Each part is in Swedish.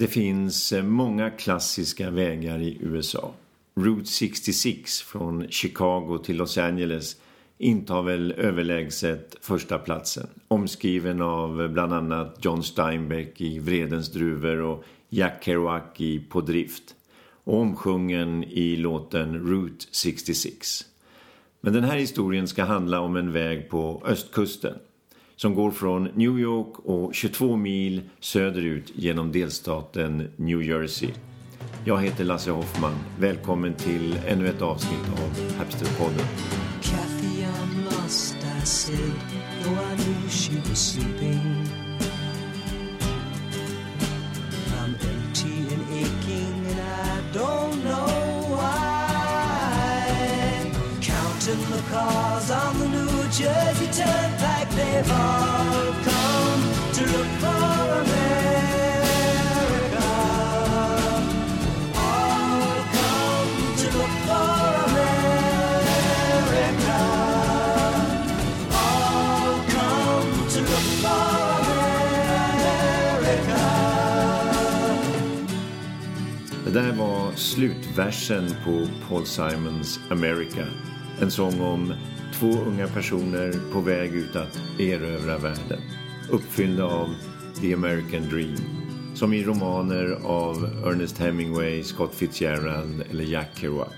Det finns eh, många klassiska vägar i USA. Route 66 från Chicago till Los Angeles intar väl överlägset första platsen. Omskriven av eh, bland annat John Steinbeck i Vredens druvor och Jack Kerouac i På drift. Och omsjungen i låten Route 66. Men den här historien ska handla om en väg på östkusten som går från New York och 22 mil söderut genom delstaten New Jersey. Jag heter Lasse Hoffman. Välkommen till ännu ett avsnitt av Hapsterpodden. Kathy, I'm lost, I said, though I knew she was sleeping. I'm empty and aching and I don't know why. Counting the cars on the New Jersey Det där var slutversen på Paul Simons America. En sång om två unga personer på väg ut att erövra världen. Uppfyllda av The American Dream. Som i romaner av Ernest Hemingway, Scott Fitzgerald eller Jack Kerouac.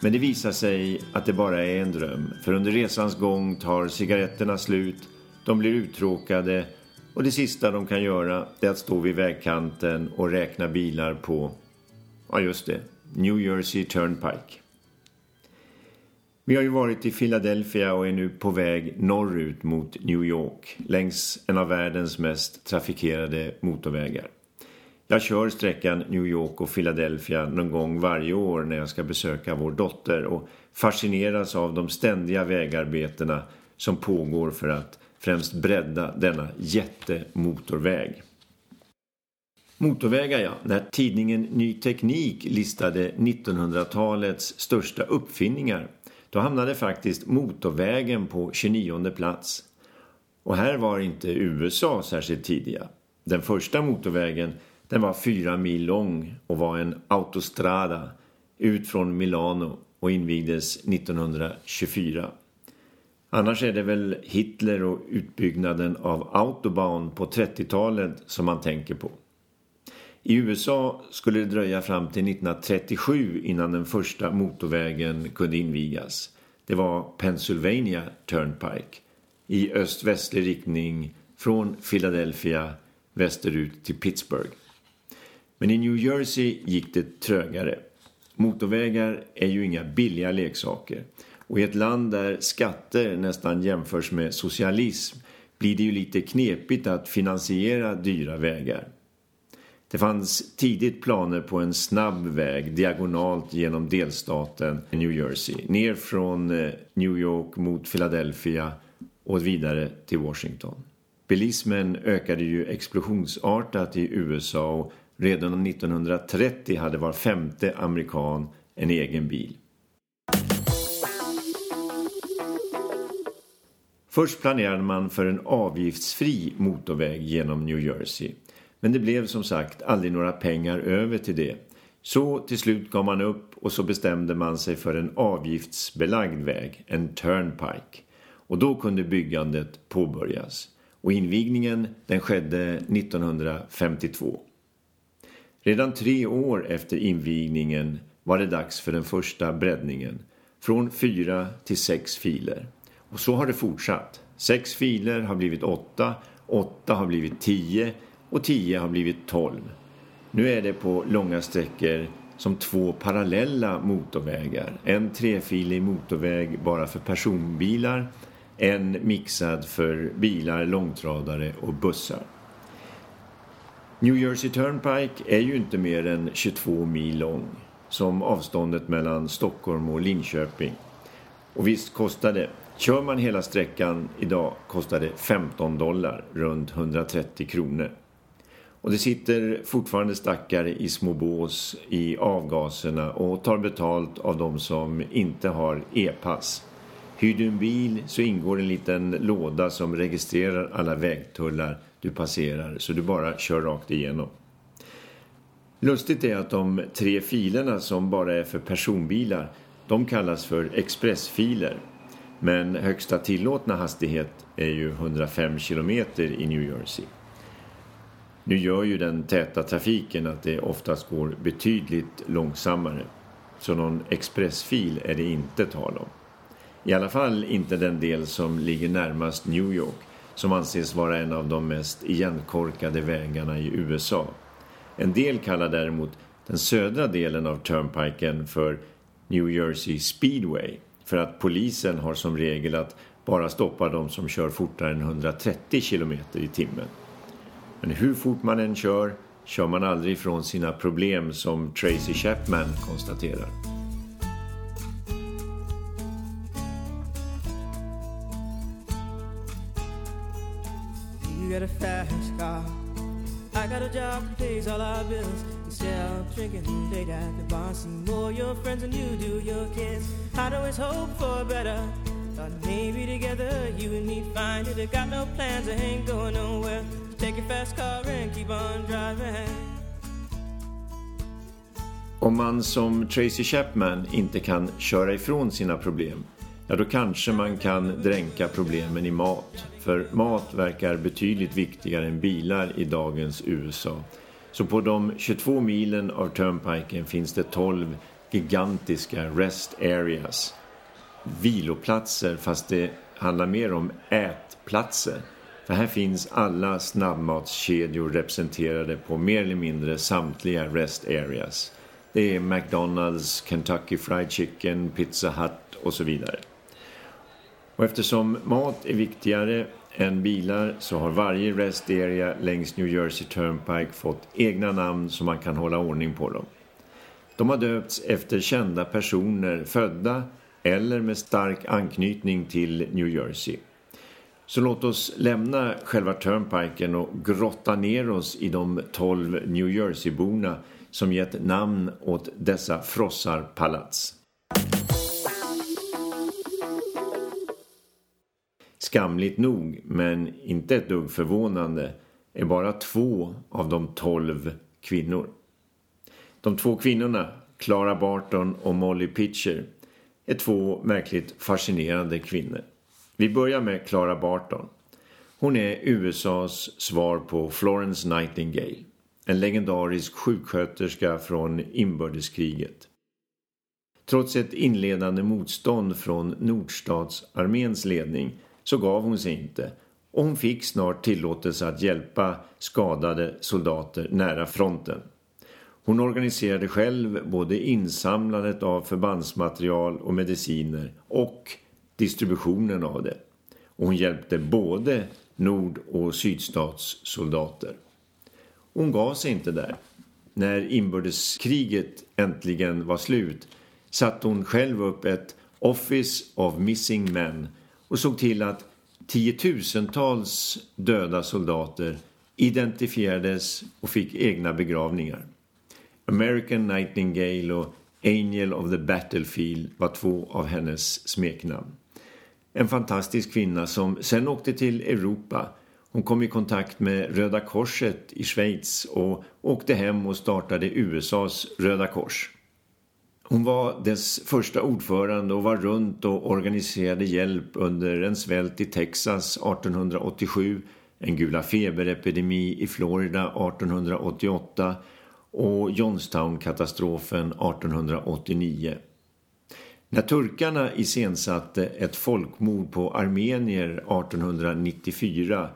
Men det visar sig att det bara är en dröm. För under resans gång tar cigaretterna slut, de blir uttråkade och det sista de kan göra är att stå vid vägkanten och räkna bilar på Ja, just det. New Jersey Turnpike. Vi har ju varit i Philadelphia och är nu på väg norrut mot New York längs en av världens mest trafikerade motorvägar. Jag kör sträckan New York och Philadelphia någon gång varje år när jag ska besöka vår dotter och fascineras av de ständiga vägarbetena som pågår för att främst bredda denna jättemotorväg. Motorvägar ja, när tidningen Ny Teknik listade 1900-talets största uppfinningar då hamnade faktiskt motorvägen på 29 plats. Och här var inte USA särskilt tidiga. Den första motorvägen den var fyra mil lång och var en autostrada ut från Milano och invigdes 1924. Annars är det väl Hitler och utbyggnaden av Autobahn på 30-talet som man tänker på. I USA skulle det dröja fram till 1937 innan den första motorvägen kunde invigas. Det var Pennsylvania Turnpike i öst-västlig riktning från Philadelphia västerut till Pittsburgh. Men i New Jersey gick det trögare. Motorvägar är ju inga billiga leksaker. Och i ett land där skatter nästan jämförs med socialism blir det ju lite knepigt att finansiera dyra vägar. Det fanns tidigt planer på en snabb väg diagonalt genom delstaten New Jersey. Ner från eh, New York mot Philadelphia och vidare till Washington. Bilismen ökade ju explosionsartat i USA och redan 1930 hade var femte amerikan en egen bil. Först planerade man för en avgiftsfri motorväg genom New Jersey. Men det blev som sagt aldrig några pengar över till det. Så till slut gav man upp och så bestämde man sig för en avgiftsbelagd väg, en turnpike. Och då kunde byggandet påbörjas. Och invigningen den skedde 1952. Redan tre år efter invigningen var det dags för den första breddningen. Från fyra till sex filer. Och så har det fortsatt. Sex filer har blivit åtta, åtta har blivit tio och 10 har blivit 12. Nu är det på långa sträckor som två parallella motorvägar. En trefilig motorväg bara för personbilar, en mixad för bilar, långtradare och bussar. New Jersey Turnpike är ju inte mer än 22 mil lång som avståndet mellan Stockholm och Linköping. Och visst kostar det. Kör man hela sträckan idag kostar det 15 dollar, runt 130 kronor. Och det sitter fortfarande stackare i små bås i avgaserna och tar betalt av de som inte har e-pass. Hyr du en bil så ingår en liten låda som registrerar alla vägtullar du passerar så du bara kör rakt igenom. Lustigt är att de tre filerna som bara är för personbilar, de kallas för expressfiler. Men högsta tillåtna hastighet är ju 105 km i New Jersey. Nu gör ju den täta trafiken att det oftast går betydligt långsammare. Så någon expressfil är det inte tal om. I alla fall inte den del som ligger närmast New York som anses vara en av de mest igenkorkade vägarna i USA. En del kallar däremot den södra delen av Turnpiken för New Jersey Speedway för att polisen har som regel att bara stoppa de som kör fortare än 130 km i timmen. Men hur fort man än kör kör man aldrig ifrån sina problem som Tracy Chapman konstaterar. You got a fast car. I got a job that pays all our bills. Instead of drinking late at the bar. See more your friends than you do your kids. I'd always hope for better. Thought maybe together you and me find it. I got no plans, I ain't going nowhere. Take your fast car and keep on driving Om man som Tracy Chapman inte kan köra ifrån sina problem ja då kanske man kan dränka problemen i mat. För mat verkar betydligt viktigare än bilar i dagens USA. Så på de 22 milen av Turnpiken finns det 12 gigantiska rest areas. Viloplatser fast det handlar mer om ätplatser. För här finns alla snabbmatskedjor representerade på mer eller mindre samtliga rest areas. Det är McDonalds, Kentucky Fried Chicken, Pizza Hut och så vidare. Och eftersom mat är viktigare än bilar så har varje rest area längs New Jersey Turnpike fått egna namn så man kan hålla ordning på dem. De har döpts efter kända personer födda eller med stark anknytning till New Jersey. Så låt oss lämna själva Turnpiken och grotta ner oss i de 12 New Jersey-borna som gett namn åt dessa frossarpalats. Skamligt nog, men inte ett dugg förvånande, är bara två av de tolv kvinnor. De två kvinnorna, Clara Barton och Molly Pitcher, är två märkligt fascinerande kvinnor. Vi börjar med Clara Barton. Hon är USAs svar på Florence Nightingale, en legendarisk sjuksköterska från inbördeskriget. Trots ett inledande motstånd från nordstatsarméns ledning så gav hon sig inte och hon fick snart tillåtelse att hjälpa skadade soldater nära fronten. Hon organiserade själv både insamlandet av förbandsmaterial och mediciner och distributionen av det. Och hon hjälpte både nord- och sydstatssoldater. Hon gav sig inte där. När inbördeskriget äntligen var slut satte hon själv upp ett Office of Missing Men och såg till att tiotusentals döda soldater identifierades och fick egna begravningar. American Nightingale och Angel of the Battlefield var två av hennes smeknamn. En fantastisk kvinna som sen åkte till Europa. Hon kom i kontakt med Röda Korset i Schweiz och åkte hem och startade USAs Röda Kors. Hon var dess första ordförande och var runt och organiserade hjälp under en svält i Texas 1887, en gula feberepidemi i Florida 1888 och Johnstown-katastrofen 1889. När turkarna iscensatte ett folkmord på armenier 1894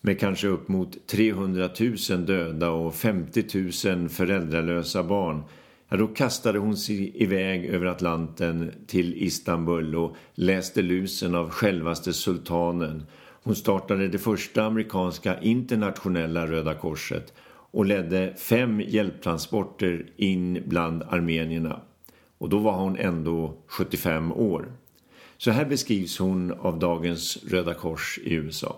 med kanske upp mot 300 000 döda och 50 000 föräldralösa barn Ja, då kastade hon sig iväg över Atlanten till Istanbul och läste lusen av självaste sultanen. Hon startade det första amerikanska internationella Röda Korset och ledde fem hjälptransporter in bland armenierna. Och då var hon ändå 75 år. Så här beskrivs hon av dagens Röda Kors i USA.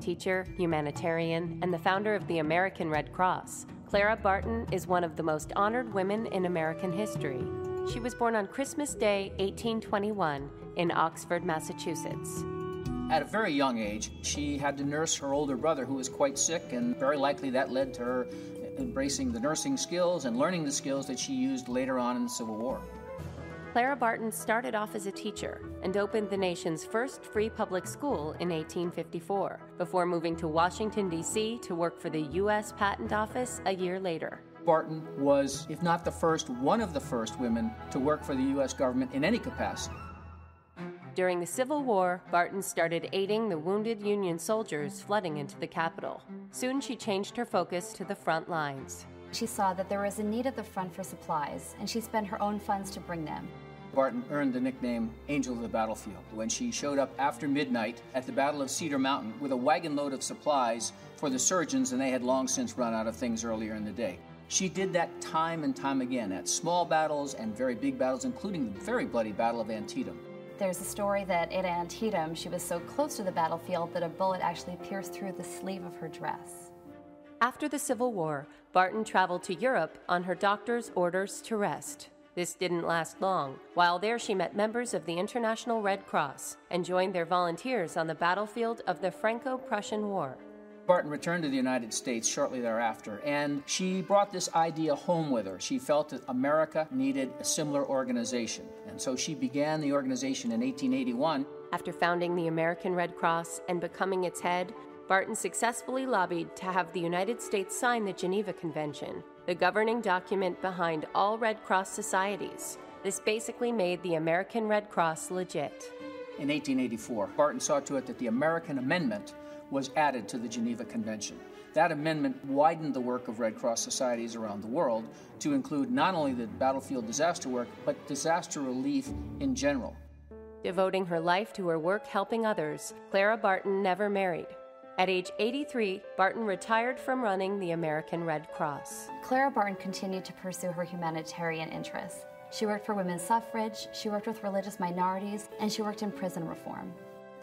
Teacher, humanitarian and the founder of the American Red Cross. Clara Barton is one of the most honored women in American history. She was born on Christmas Day, 1821, in Oxford, Massachusetts. At a very young age, she had to nurse her older brother who was quite sick, and very likely that led to her embracing the nursing skills and learning the skills that she used later on in the Civil War. Clara Barton started off as a teacher and opened the nation's first free public school in 1854 before moving to Washington, D.C. to work for the U.S. Patent Office a year later. Barton was, if not the first, one of the first women to work for the U.S. government in any capacity. During the Civil War, Barton started aiding the wounded Union soldiers flooding into the capital. Soon she changed her focus to the front lines. She saw that there was a need at the front for supplies, and she spent her own funds to bring them. Barton earned the nickname Angel of the Battlefield when she showed up after midnight at the Battle of Cedar Mountain with a wagon load of supplies for the surgeons, and they had long since run out of things earlier in the day. She did that time and time again at small battles and very big battles, including the very bloody Battle of Antietam. There's a story that at Antietam, she was so close to the battlefield that a bullet actually pierced through the sleeve of her dress. After the Civil War, Barton traveled to Europe on her doctor's orders to rest. This didn't last long. While there, she met members of the International Red Cross and joined their volunteers on the battlefield of the Franco Prussian War. Barton returned to the United States shortly thereafter, and she brought this idea home with her. She felt that America needed a similar organization, and so she began the organization in 1881. After founding the American Red Cross and becoming its head, Barton successfully lobbied to have the United States sign the Geneva Convention, the governing document behind all Red Cross societies. This basically made the American Red Cross legit. In 1884, Barton saw to it that the American Amendment was added to the Geneva Convention. That amendment widened the work of Red Cross societies around the world to include not only the battlefield disaster work, but disaster relief in general. Devoting her life to her work helping others, Clara Barton never married. At age 83, Barton retired from running the American Red Cross. Clara Barton continued to pursue her humanitarian interests. She worked for women's suffrage, she worked with religious minorities, and she worked in prison reform.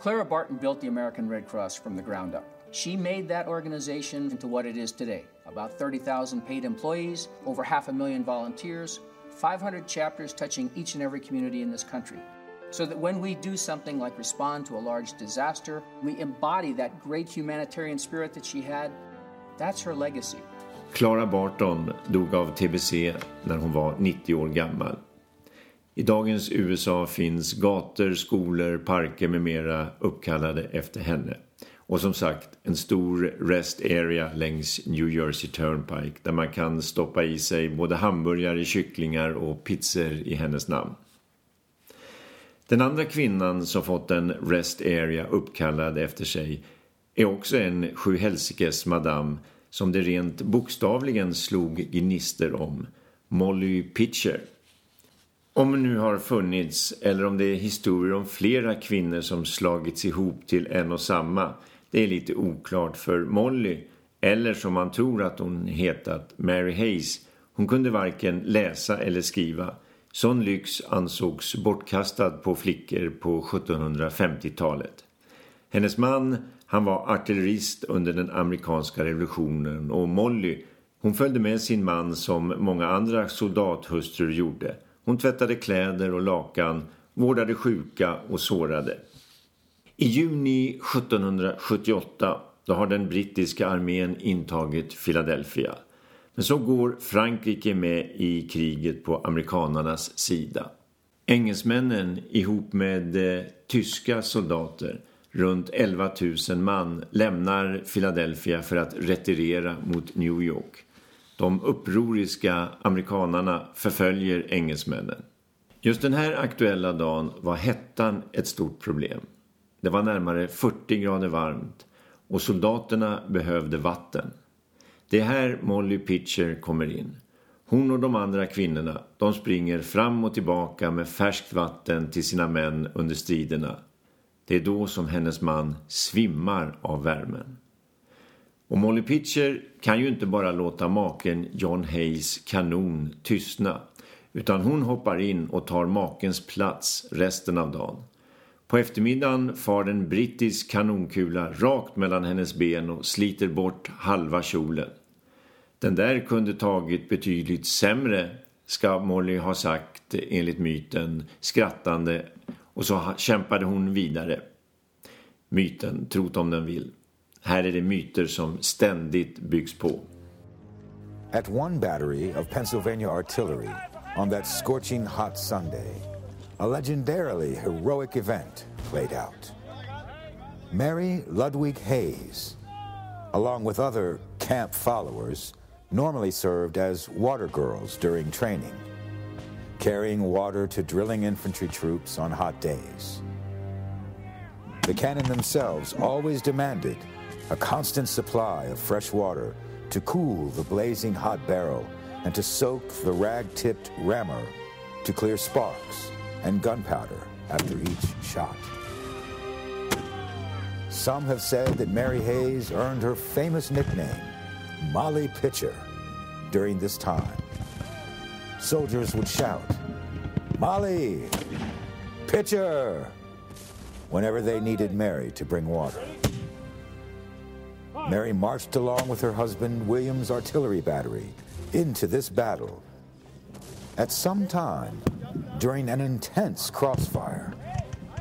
Clara Barton built the American Red Cross from the ground up. She made that organization into what it is today about 30,000 paid employees, over half a million volunteers, 500 chapters touching each and every community in this country. So that when we do something like respond to a large disaster, we embody that great humanitarian spirit that she had. That's her legacy. Clara Barton dog av tbc när hon var 90 år gammal. I dagens USA finns gator, skolor, parker med mera uppkallade efter henne. Och som sagt, en stor rest area längs New Jersey Turnpike där man kan stoppa i sig både hamburgare, kycklingar och pizzor i hennes namn. Den andra kvinnan som fått en rest area uppkallad efter sig är också en sjuhelsikes madam som det rent bokstavligen slog gnister om, Molly Pitcher. Om det nu har funnits eller om det är historier om flera kvinnor som slagits ihop till en och samma, det är lite oklart för Molly, eller som man tror att hon hetat, Mary Hayes, hon kunde varken läsa eller skriva. Sån lyx ansågs bortkastad på flickor på 1750-talet. Hennes man, han var artillerist under den amerikanska revolutionen och Molly, hon följde med sin man som många andra soldathustrur gjorde. Hon tvättade kläder och lakan, vårdade sjuka och sårade. I juni 1778 då har den brittiska armén intagit Philadelphia. Men så går Frankrike med i kriget på amerikanernas sida. Engelsmännen ihop med eh, tyska soldater, runt 11 000 man, lämnar Philadelphia för att retirera mot New York. De upproriska amerikanarna förföljer engelsmännen. Just den här aktuella dagen var hettan ett stort problem. Det var närmare 40 grader varmt och soldaterna behövde vatten. Det är här Molly Pitcher kommer in. Hon och de andra kvinnorna, de springer fram och tillbaka med färskt vatten till sina män under striderna. Det är då som hennes man svimmar av värmen. Och Molly Pitcher kan ju inte bara låta maken John Hayes kanon tystna utan hon hoppar in och tar makens plats resten av dagen. På eftermiddagen far en brittisk kanonkula rakt mellan hennes ben och sliter bort halva kjolen. Den där kunde tagit betydligt sämre, ska Molly ha sagt enligt myten, skrattande och så kämpade hon vidare. Myten, trot om den vill. Här är det myter som ständigt byggs på. At one battery of Pennsylvania artillery on that scorching hot Sunday, a legendarily heroic event played out. Mary Ludwig Hayes, along with other camp followers, normally served as water girls during training, carrying water to drilling infantry troops on hot days. The cannon themselves always demanded a constant supply of fresh water to cool the blazing hot barrel and to soak the rag-tipped rammer to clear sparks and gunpowder after each shot. Some have said that Mary Hayes earned her famous nickname, Molly Pitcher, during this time. Soldiers would shout, Molly, Pitcher, whenever they needed Mary to bring water. Mary marched along with her husband, William's artillery battery, into this battle. At some time, during an intense crossfire,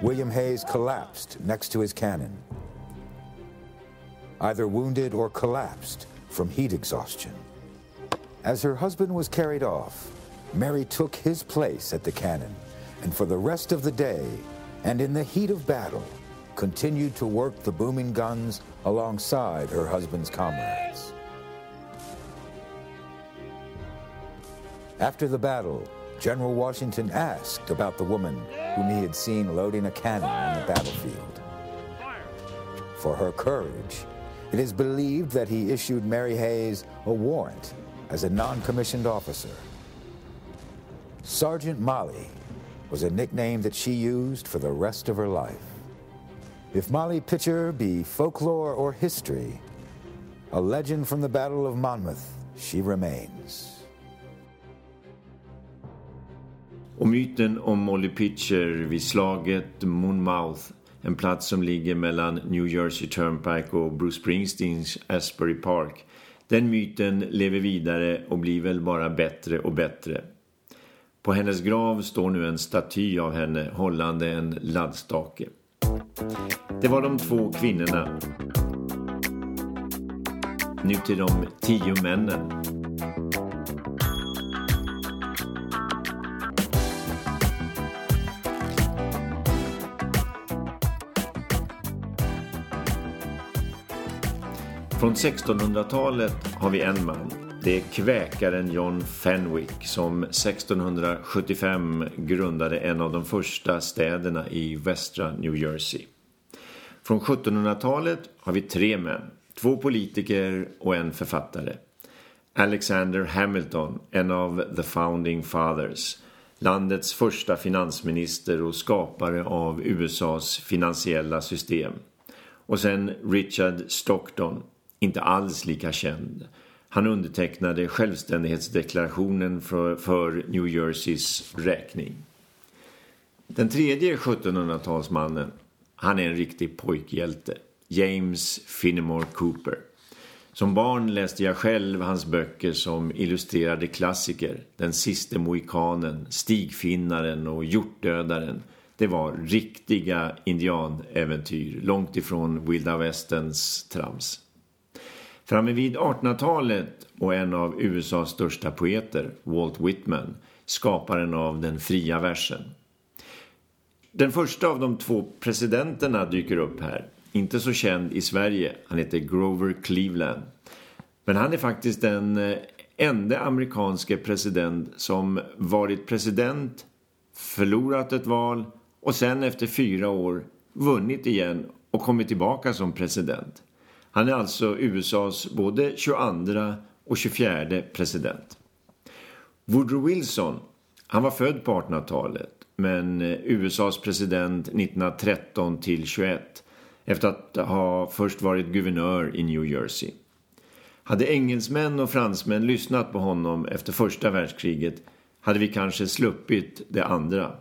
William Hayes collapsed next to his cannon, either wounded or collapsed from heat exhaustion. As her husband was carried off, Mary took his place at the cannon, and for the rest of the day, and in the heat of battle, continued to work the booming guns alongside her husband's comrades. After the battle, General Washington asked about the woman whom he had seen loading a cannon on the battlefield. For her courage, it is believed that he issued Mary Hayes a warrant as a non-commissioned officer. Sergeant Molly was a nickname that she used for the rest of her life. If Molly Pitcher be folklore or history, a legend from the Battle of Monmouth, she remains. Och myten om Molly Pitcher vid slaget Monmouth, en plats som ligger mellan New Jersey Turnpike och Bruce Springsteens Asbury Park, den myten lever vidare och blir väl bara bättre och bättre. På hennes grav står nu en staty av henne hållande en laddstake. Det var de två kvinnorna. Nu till de tio männen. Från 1600-talet har vi en man. Det är kväkaren John Fenwick som 1675 grundade en av de första städerna i västra New Jersey. Från 1700-talet har vi tre män, två politiker och en författare. Alexander Hamilton, en av the founding fathers, landets första finansminister och skapare av USAs finansiella system. Och sen Richard Stockton, inte alls lika känd. Han undertecknade självständighetsdeklarationen för, för New Jerseys räkning. Den tredje 1700-talsmannen, han är en riktig pojkhjälte. James Finnemore Cooper. Som barn läste jag själv hans böcker som illustrerade klassiker. Den siste mohikanen, Stigfinnaren och Hjortdödaren. Det var riktiga indianäventyr, långt ifrån vilda västens trams. Framme vid 1800-talet och en av USAs största poeter, Walt Whitman, skaparen av den fria versen. Den första av de två presidenterna dyker upp här. Inte så känd i Sverige. Han heter Grover Cleveland. Men han är faktiskt den eh, enda amerikanske president som varit president, förlorat ett val och sen efter fyra år vunnit igen och kommit tillbaka som president. Han är alltså USAs både 22 och 24 president. Woodrow Wilson, han var född på 1800-talet men eh, USAs president 1913 till 21 efter att ha först varit guvernör i New Jersey. Hade engelsmän och fransmän lyssnat på honom efter första världskriget hade vi kanske sluppit det andra.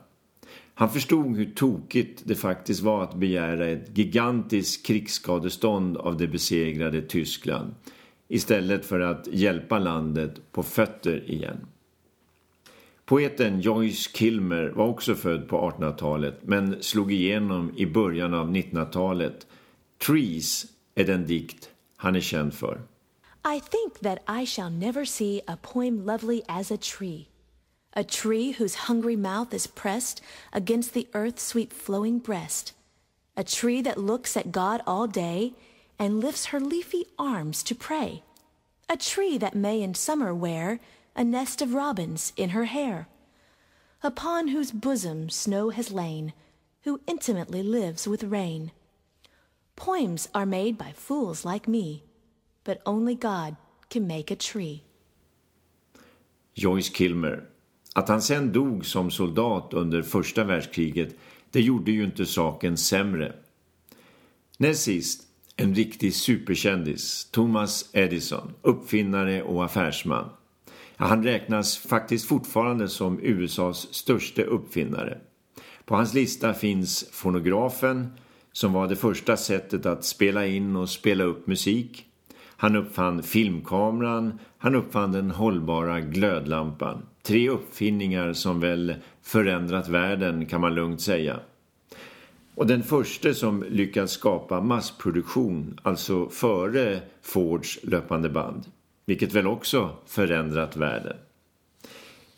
Han förstod hur tokigt det faktiskt var att begära ett gigantiskt krigsskadestånd av det besegrade Tyskland istället för att hjälpa landet på fötter igen. Poeten Joyce Kilmer var också född på 1800-talet men slog igenom i början av 1900-talet. Trees är den dikt han är känd för. I think that I shall never see a poem lovely as a tree. A tree whose hungry mouth is pressed against the earth's sweet flowing breast. A tree that looks at God all day and lifts her leafy arms to pray. A tree that may in summer wear a nest of robins in her hair. Upon whose bosom snow has lain, who intimately lives with rain. Poems are made by fools like me, but only God can make a tree. Joyce Kilmer. Att han sen dog som soldat under första världskriget, det gjorde ju inte saken sämre. Näst sist, en riktig superkändis, Thomas Edison, uppfinnare och affärsman. Han räknas faktiskt fortfarande som USAs största uppfinnare. På hans lista finns fonografen, som var det första sättet att spela in och spela upp musik. Han uppfann filmkameran, han uppfann den hållbara glödlampan. Tre uppfinningar som väl förändrat världen kan man lugnt säga. Och den första som lyckats skapa massproduktion, alltså före Fords löpande band. Vilket väl också förändrat världen.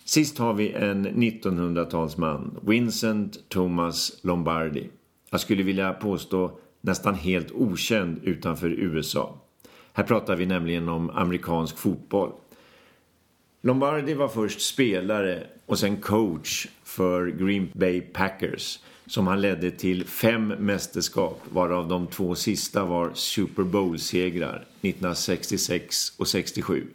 Sist har vi en 1900-talsman, Vincent Thomas Lombardi. Jag skulle vilja påstå nästan helt okänd utanför USA. Här pratar vi nämligen om amerikansk fotboll. Lombardi var först spelare och sen coach för Green Bay Packers som han ledde till fem mästerskap varav de två sista var Super Bowl-segrar 1966 och 67.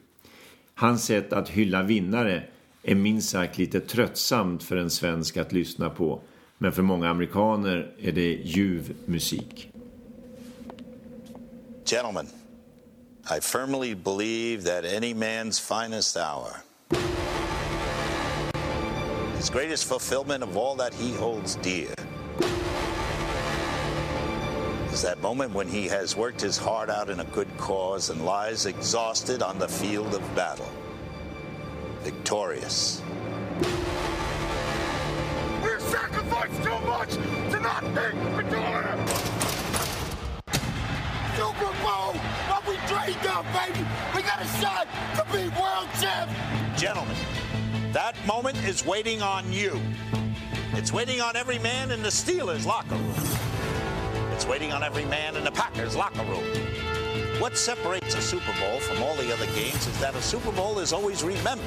Hans sätt att hylla vinnare är minst sagt lite tröttsamt för en svensk att lyssna på men för många amerikaner är det ljuv musik. Gentlemen, I firmly believe that any man's finest hour, his greatest fulfillment of all that he holds dear, is that moment when he has worked his heart out in a good cause and lies exhausted on the field of battle, victorious. We've sacrificed too much to not be victorious! Super Bowl! What we dreamed of, baby! We got a shot to be world champ! Gentlemen, that moment is waiting on you. It's waiting on every man in the Steelers locker room. It's waiting on every man in the Packers locker room. What separates a Super Bowl from all the other games is that a Super Bowl is always remembered.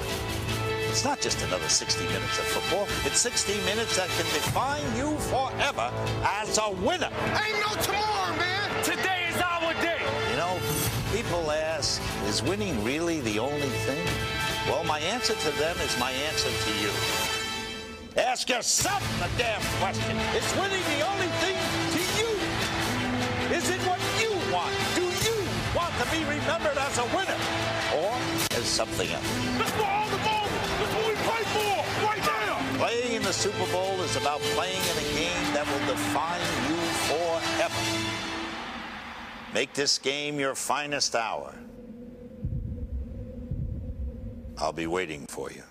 It's not just another 60 minutes of football. It's 60 minutes that can define you forever as a winner. Ain't no tomorrow, man! Today is our day! You know, people ask, is winning really the only thing? Well, my answer to them is my answer to you. Ask yourself the damn question. Is winning the only thing to you? Is it what you want? Do you want to be remembered as a winner or as something else? That's what all the balls, that's what we play for, right now! Playing in the Super Bowl is about playing in a game that will define you forever. Make this game your finest hour. I'll be waiting for you.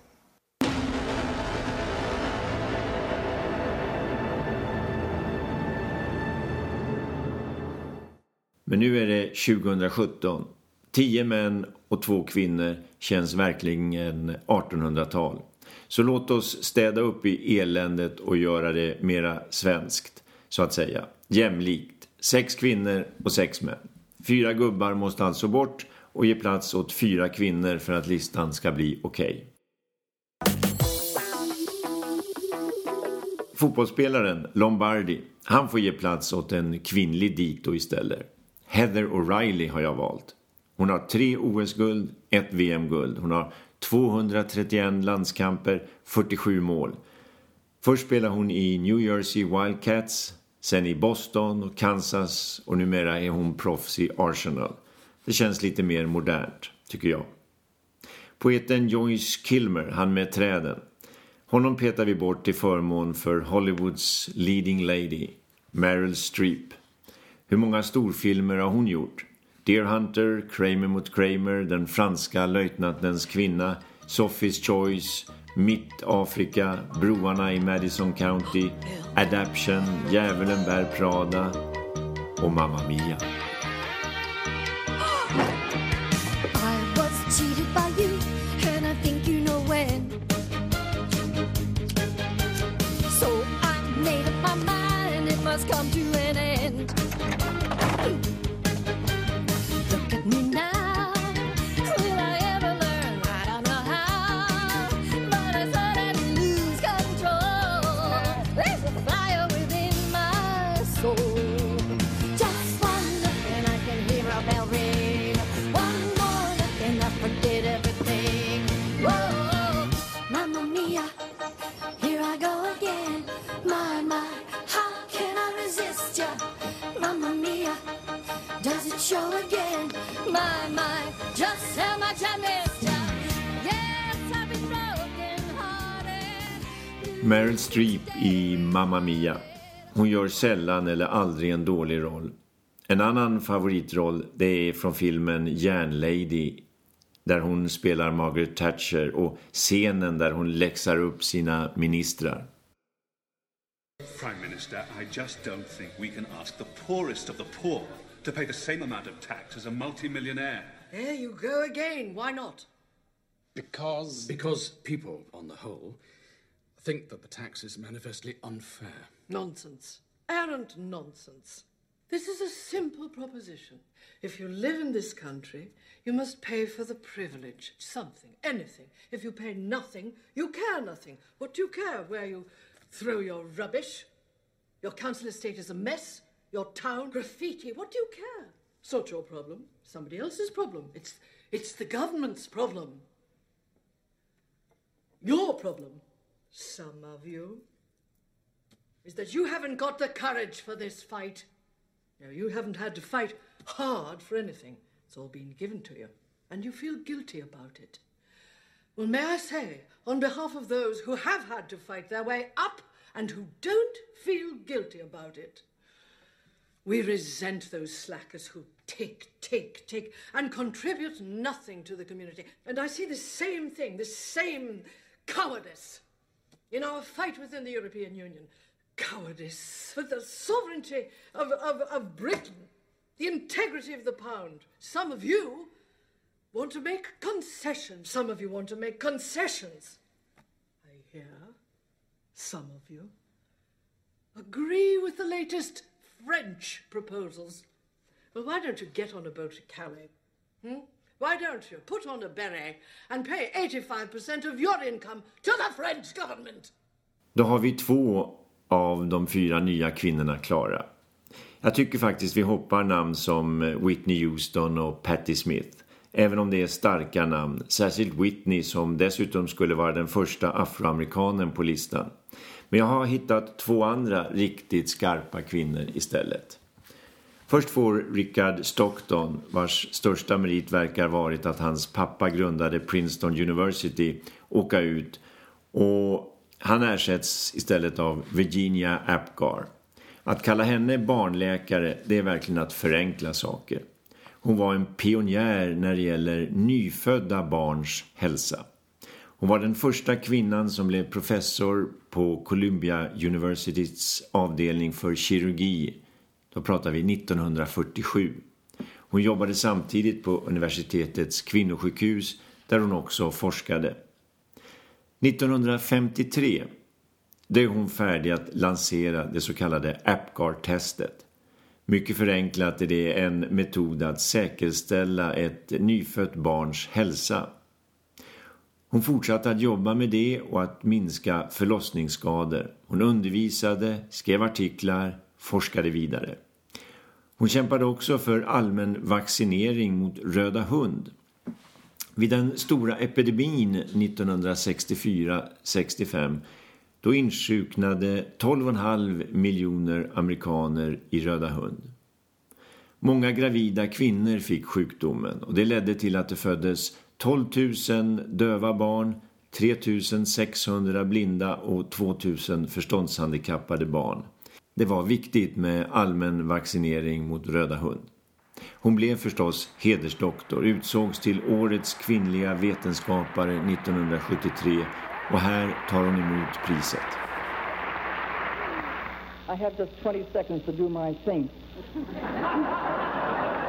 Men nu är det 2017. Tio män och två kvinnor känns verkligen 1800-tal. Så låt oss städa upp i eländet och göra det mera svenskt, så att säga. Jämlikt. Sex kvinnor och sex män. Fyra gubbar måste alltså bort och ge plats åt fyra kvinnor för att listan ska bli okej. Okay. Fotbollsspelaren Lombardi, han får ge plats åt en kvinnlig dito istället. Heather O'Reilly har jag valt. Hon har tre OS-guld, ett VM-guld. Hon har 231 landskamper, 47 mål. Först spelade hon i New Jersey Wildcats, sen i Boston och Kansas och numera är hon proffs i Arsenal. Det känns lite mer modernt, tycker jag. Poeten Joyce Kilmer, han med träden. Honom petar vi bort till förmån för Hollywoods leading lady, Meryl Streep. Hur många storfilmer har hon gjort? Deer Hunter, Kramer mot Kramer, Den franska löjtnantens kvinna, Sophie's Choice, Mitt Afrika, Broarna i Madison County, Adaption, Djävulen bär Prada och Mamma Mia. Meryl Streep i Mamma Mia. Hon gör sällan eller aldrig en dålig roll. En annan favoritroll det är från filmen Järnlady där hon spelar Margaret Thatcher och scenen där hon läxar upp sina ministrar. Prime Minister, I just don't think we can ask the poorest of the poor to pay the same amount of tax as a multimillionaire. There you go again. Why not? Because. Because people, on the whole, think that the tax is manifestly unfair. Nonsense. Arrant nonsense. This is a simple proposition. If you live in this country, you must pay for the privilege. Something, anything. If you pay nothing, you care nothing. What do you care where you throw your rubbish? Your council estate is a mess. Your town, graffiti. What do you care? It's not your problem. Somebody else's problem. It's, it's the government's problem. Your problem, some of you, is that you haven't got the courage for this fight. No, you haven't had to fight hard for anything. It's all been given to you, and you feel guilty about it. Well, may I say, on behalf of those who have had to fight their way up and who don't feel guilty about it, we resent those slackers who take, take, take, and contribute nothing to the community. And I see the same thing, the same cowardice in our fight within the European Union. Cowardice for the sovereignty of, of, of Britain, the integrity of the pound. Some of you want to make concessions. Some of you want to make concessions. I hear some of you agree with the latest French proposals. Well, why don't you get on a boat to Calais? Hmm? Why don't you put on a beret and pay 85% of your income to the French government? Då har vi två av de fyra nya kvinnorna klara. Jag tycker faktiskt vi hoppar namn som Whitney Houston och Patti Smith. Även om det är starka namn, särskilt Whitney som dessutom skulle vara den första afroamerikanen på listan. Men jag har hittat två andra riktigt skarpa kvinnor istället. Först får Richard Stockton, vars största merit verkar varit att hans pappa grundade Princeton University, åka ut och han ersätts istället av Virginia Apgar. Att kalla henne barnläkare, det är verkligen att förenkla saker. Hon var en pionjär när det gäller nyfödda barns hälsa. Hon var den första kvinnan som blev professor på Columbia Universitys avdelning för kirurgi. Då pratar vi 1947. Hon jobbade samtidigt på universitetets kvinnosjukhus där hon också forskade. 1953 då är hon färdig att lansera det så kallade Apgar-testet. Mycket förenklat är det en metod att säkerställa ett nyfött barns hälsa. Hon fortsatte att jobba med det och att minska förlossningsskador. Hon undervisade, skrev artiklar, forskade vidare. Hon kämpade också för allmän vaccinering mot röda hund. Vid den stora epidemin 1964-65 då insjuknade 12,5 miljoner amerikaner i röda hund. Många gravida kvinnor fick sjukdomen och det ledde till att det föddes 12 000 döva barn, 3 600 blinda och 2 000 förståndshandikappade barn. Det var viktigt med allmän vaccinering mot röda hund. Hon blev förstås hedersdoktor, utsågs till årets kvinnliga vetenskapare 1973 och här tar hon emot priset. I have just 20 seconds to do my thing.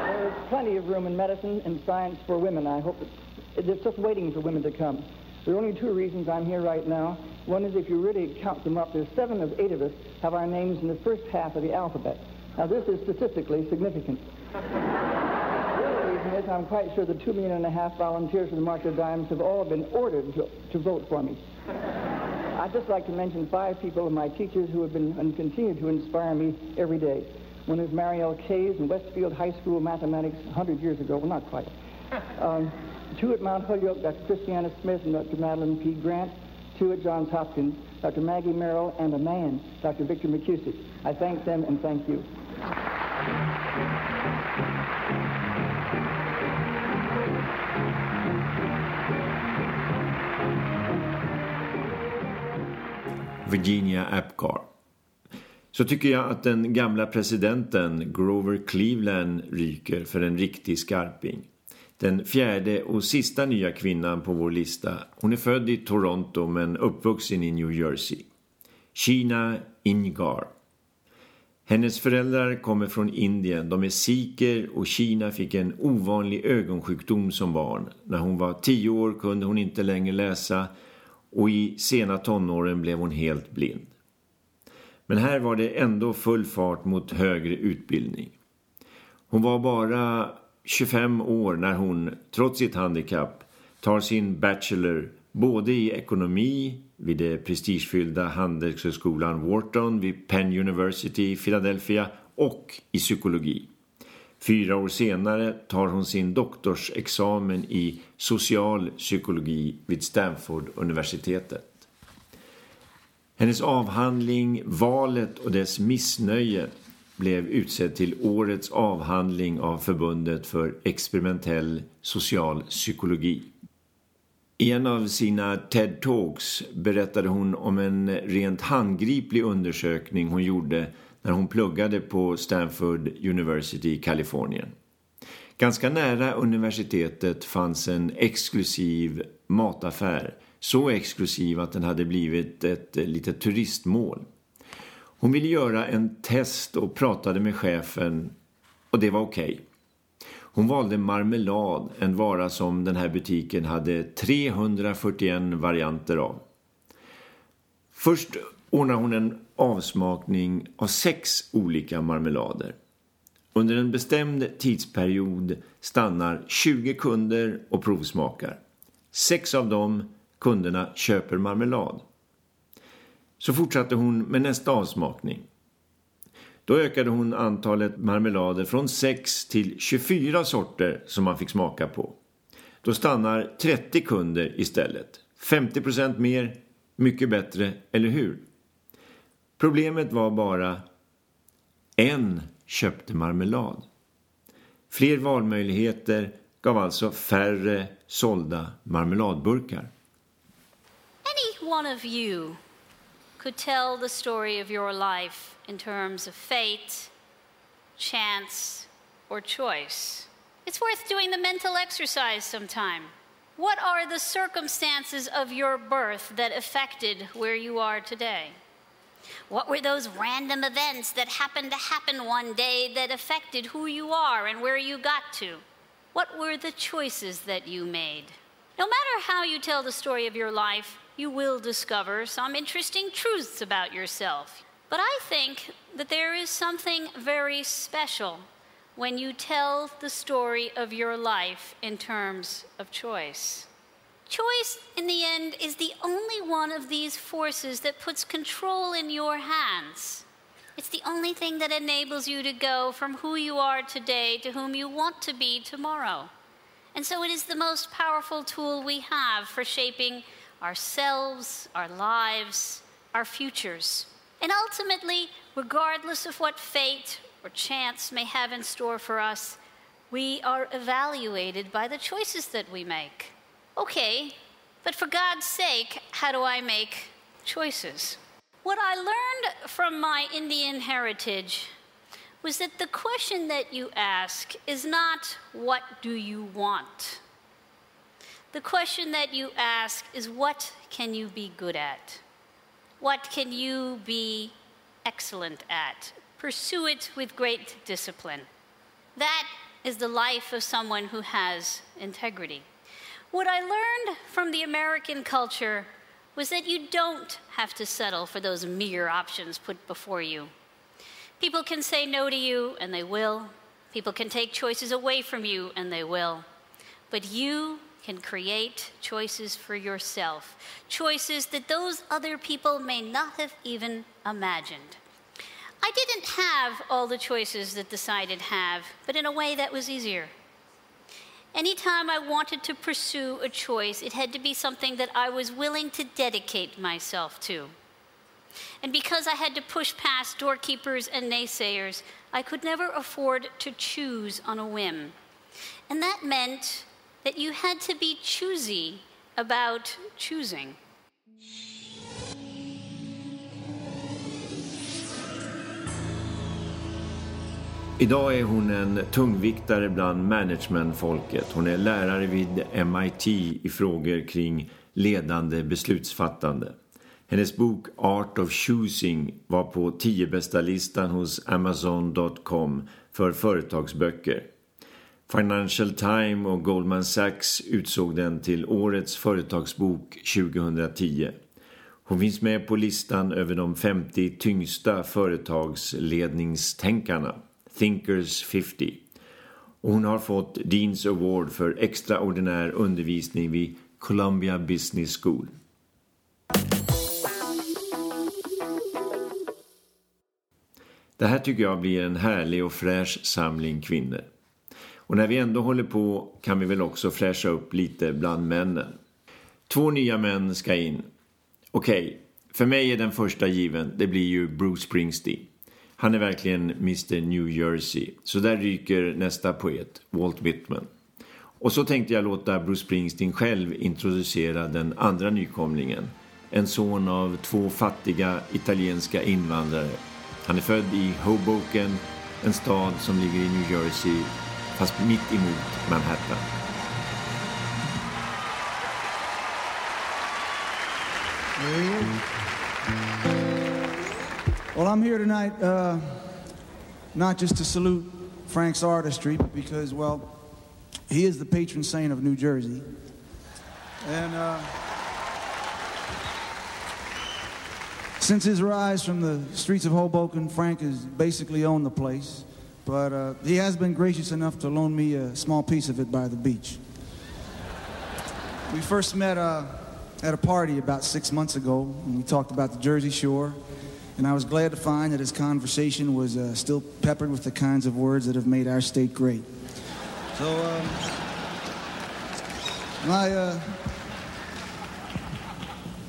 There's plenty of room in medicine and science for women. I hope it's, it's just waiting for women to come. There are only two reasons I'm here right now. One is if you really count them up, there's seven of eight of us have our names in the first half of the alphabet. Now, this is statistically significant. the reason is I'm quite sure the two million and a half volunteers for the March of Dimes have all been ordered to, to vote for me. I'd just like to mention five people of my teachers who have been and continue to inspire me every day. One is Marielle Kays in Westfield High School Mathematics 100 years ago. Well, not quite. Um, two at Mount Holyoke, Dr. Christiana Smith and Dr. Madeline P. Grant. Two at Johns Hopkins, Dr. Maggie Merrill, and a man, Dr. Victor McCusick. I thank them and thank you. Virginia Apgar. Så tycker jag att den gamla presidenten Grover Cleveland ryker för en riktig skarping. Den fjärde och sista nya kvinnan på vår lista. Hon är född i Toronto men uppvuxen i New Jersey. Sheena Ingar. Hennes föräldrar kommer från Indien. De är sikher och Kina fick en ovanlig ögonsjukdom som barn. När hon var tio år kunde hon inte längre läsa och i sena tonåren blev hon helt blind. Men här var det ändå full fart mot högre utbildning. Hon var bara 25 år när hon, trots sitt handikapp, tar sin bachelor både i ekonomi vid det prestigefyllda handelshögskolan Wharton vid Penn University i Philadelphia och i psykologi. Fyra år senare tar hon sin doktorsexamen i social psykologi vid Stanford-universitetet. Hennes avhandling Valet och dess missnöje blev utsedd till årets avhandling av Förbundet för experimentell social psykologi. I en av sina TED Talks berättade hon om en rent handgriplig undersökning hon gjorde när hon pluggade på Stanford University i Kalifornien. Ganska nära universitetet fanns en exklusiv mataffär. Så exklusiv att den hade blivit ett litet turistmål. Hon ville göra en test och pratade med chefen och det var okej. Okay. Hon valde marmelad, en vara som den här butiken hade 341 varianter av. Först ordnar hon en avsmakning av sex olika marmelader. Under en bestämd tidsperiod stannar 20 kunder och provsmakar. Sex av de kunderna köper marmelad. Så fortsatte hon med nästa avsmakning. Då ökade hon antalet marmelader från 6 till 24 sorter som man fick smaka på. Då stannar 30 kunder istället. 50% mer, mycket bättre, eller hur? Problemet var bara en köpte marmelad. Fler valmöjligheter gav alltså färre sålda marmeladburkar. Any one of you could tell the story of your life in terms of fate, chance, or choice. It's worth doing the mental exercise sometime. What are the circumstances of your birth that affected where you are today? What were those random events that happened to happen one day that affected who you are and where you got to? What were the choices that you made? No matter how you tell the story of your life, you will discover some interesting truths about yourself. But I think that there is something very special when you tell the story of your life in terms of choice. Choice, in the end, is the only one of these forces that puts control in your hands. It's the only thing that enables you to go from who you are today to whom you want to be tomorrow. And so it is the most powerful tool we have for shaping ourselves, our lives, our futures. And ultimately, regardless of what fate or chance may have in store for us, we are evaluated by the choices that we make. Okay, but for God's sake, how do I make choices? What I learned from my Indian heritage was that the question that you ask is not, What do you want? The question that you ask is, What can you be good at? What can you be excellent at? Pursue it with great discipline. That is the life of someone who has integrity. What I learned from the American culture was that you don't have to settle for those meager options put before you. People can say no to you, and they will. People can take choices away from you, and they will. But you can create choices for yourself, choices that those other people may not have even imagined. I didn't have all the choices that the sighted have, but in a way that was easier. Anytime I wanted to pursue a choice, it had to be something that I was willing to dedicate myself to. And because I had to push past doorkeepers and naysayers, I could never afford to choose on a whim. And that meant that you had to be choosy about choosing. Idag är hon en tungviktare bland managementfolket. Hon är lärare vid MIT i frågor kring ledande beslutsfattande. Hennes bok Art of Choosing var på 10 bästa listan hos Amazon.com för företagsböcker. Financial Times och Goldman Sachs utsåg den till årets företagsbok 2010. Hon finns med på listan över de 50 tyngsta företagsledningstänkarna, Thinkers 50. Och hon har fått Deans Award för extraordinär undervisning vid Columbia Business School. Det här tycker jag blir en härlig och fräsch samling kvinnor. Och när vi ändå håller på kan vi väl också fräscha upp lite bland männen. Två nya män ska in. Okej, okay. för mig är den första given, det blir ju Bruce Springsteen. Han är verkligen Mr New Jersey. Så där ryker nästa poet, Walt Whitman. Och så tänkte jag låta Bruce Springsteen själv introducera den andra nykomlingen. En son av två fattiga italienska invandrare. Han är född i Hoboken, en stad som ligger i New Jersey, fast mitt emot Manhattan. Well, I'm here tonight uh, not just to salute Frank's artistry, but because, well, he is the patron saint of New Jersey. And uh, since his rise from the streets of Hoboken, Frank has basically owned the place. But uh, he has been gracious enough to loan me a small piece of it by the beach. We first met uh, at a party about six months ago, and we talked about the Jersey Shore. And I was glad to find that his conversation was uh, still peppered with the kinds of words that have made our state great. So, um, my, uh,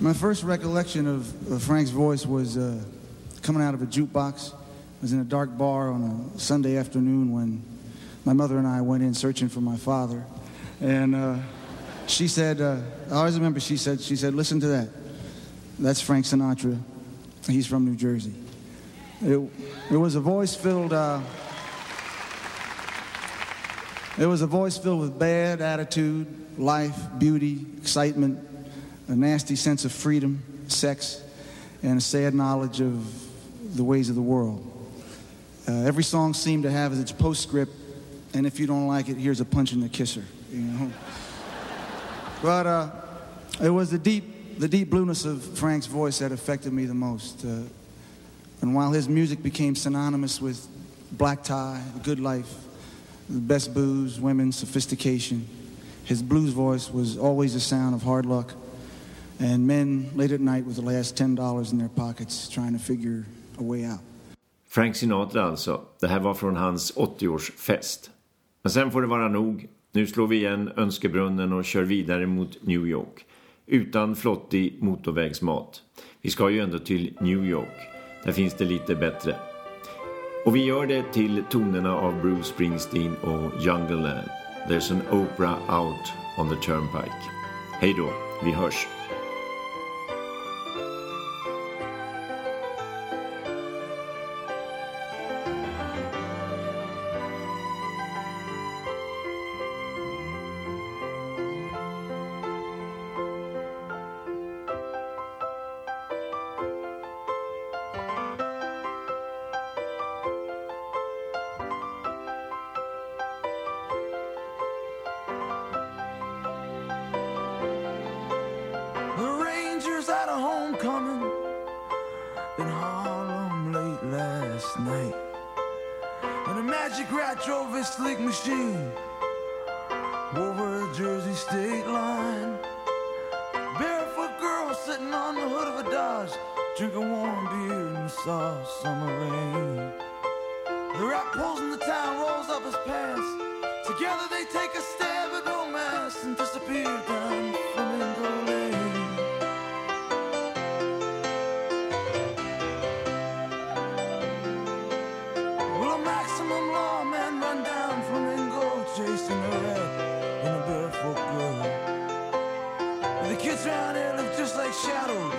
my first recollection of, of Frank's voice was uh, coming out of a jukebox. I was in a dark bar on a Sunday afternoon when my mother and I went in searching for my father. And uh, she said, uh, I always remember she said, she said, listen to that. That's Frank Sinatra. He's from New Jersey. It, it was a voice filled. Uh, it was a voice filled with bad attitude, life, beauty, excitement, a nasty sense of freedom, sex, and a sad knowledge of the ways of the world. Uh, every song seemed to have its postscript, and if you don't like it, here's a punch in the kisser. You know. but uh, it was the deep, the deep blueness of Frank's voice that affected me the most. Uh, and while his music became synonymous with black tie, good life, the best booze, women, sophistication, his blues voice was always the sound of hard luck and men late at night with the last $10 in their pockets trying to figure a way out. Frank Sinatra alltså. Det här var från hans 80-årsfest. Men sen får det vara nog. Nu slår vi igen önskebrunnen och kör vidare mot New York. Utan flottig motorvägsmat. Vi ska ju ändå till New York. Där finns det lite bättre. Och vi gör det till tonerna av Bruce Springsteen och Jungle Land. There's an opera out on the turnpike. Hej då, vi hörs. Dodge, drinking warm beer in the soft summer rain. The rat pulls in the town, rolls up his pants. Together they take a stab at romance and disappear down Flamingo Lane. Will a maximum lawman run down Flamingo chasing a rat and a barefoot girl? The kids around here look just like shadows,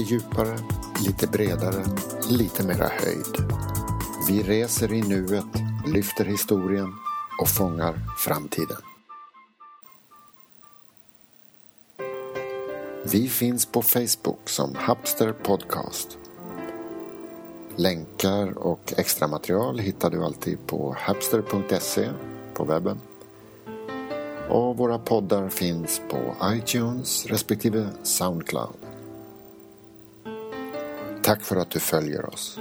Lite djupare, lite bredare, lite mera höjd. Vi reser i nuet, lyfter historien och fångar framtiden. Vi finns på Facebook som Hapster Podcast. Länkar och extra material hittar du alltid på hapster.se på webben. Och våra poddar finns på iTunes respektive Soundcloud. Tack för att du följer oss.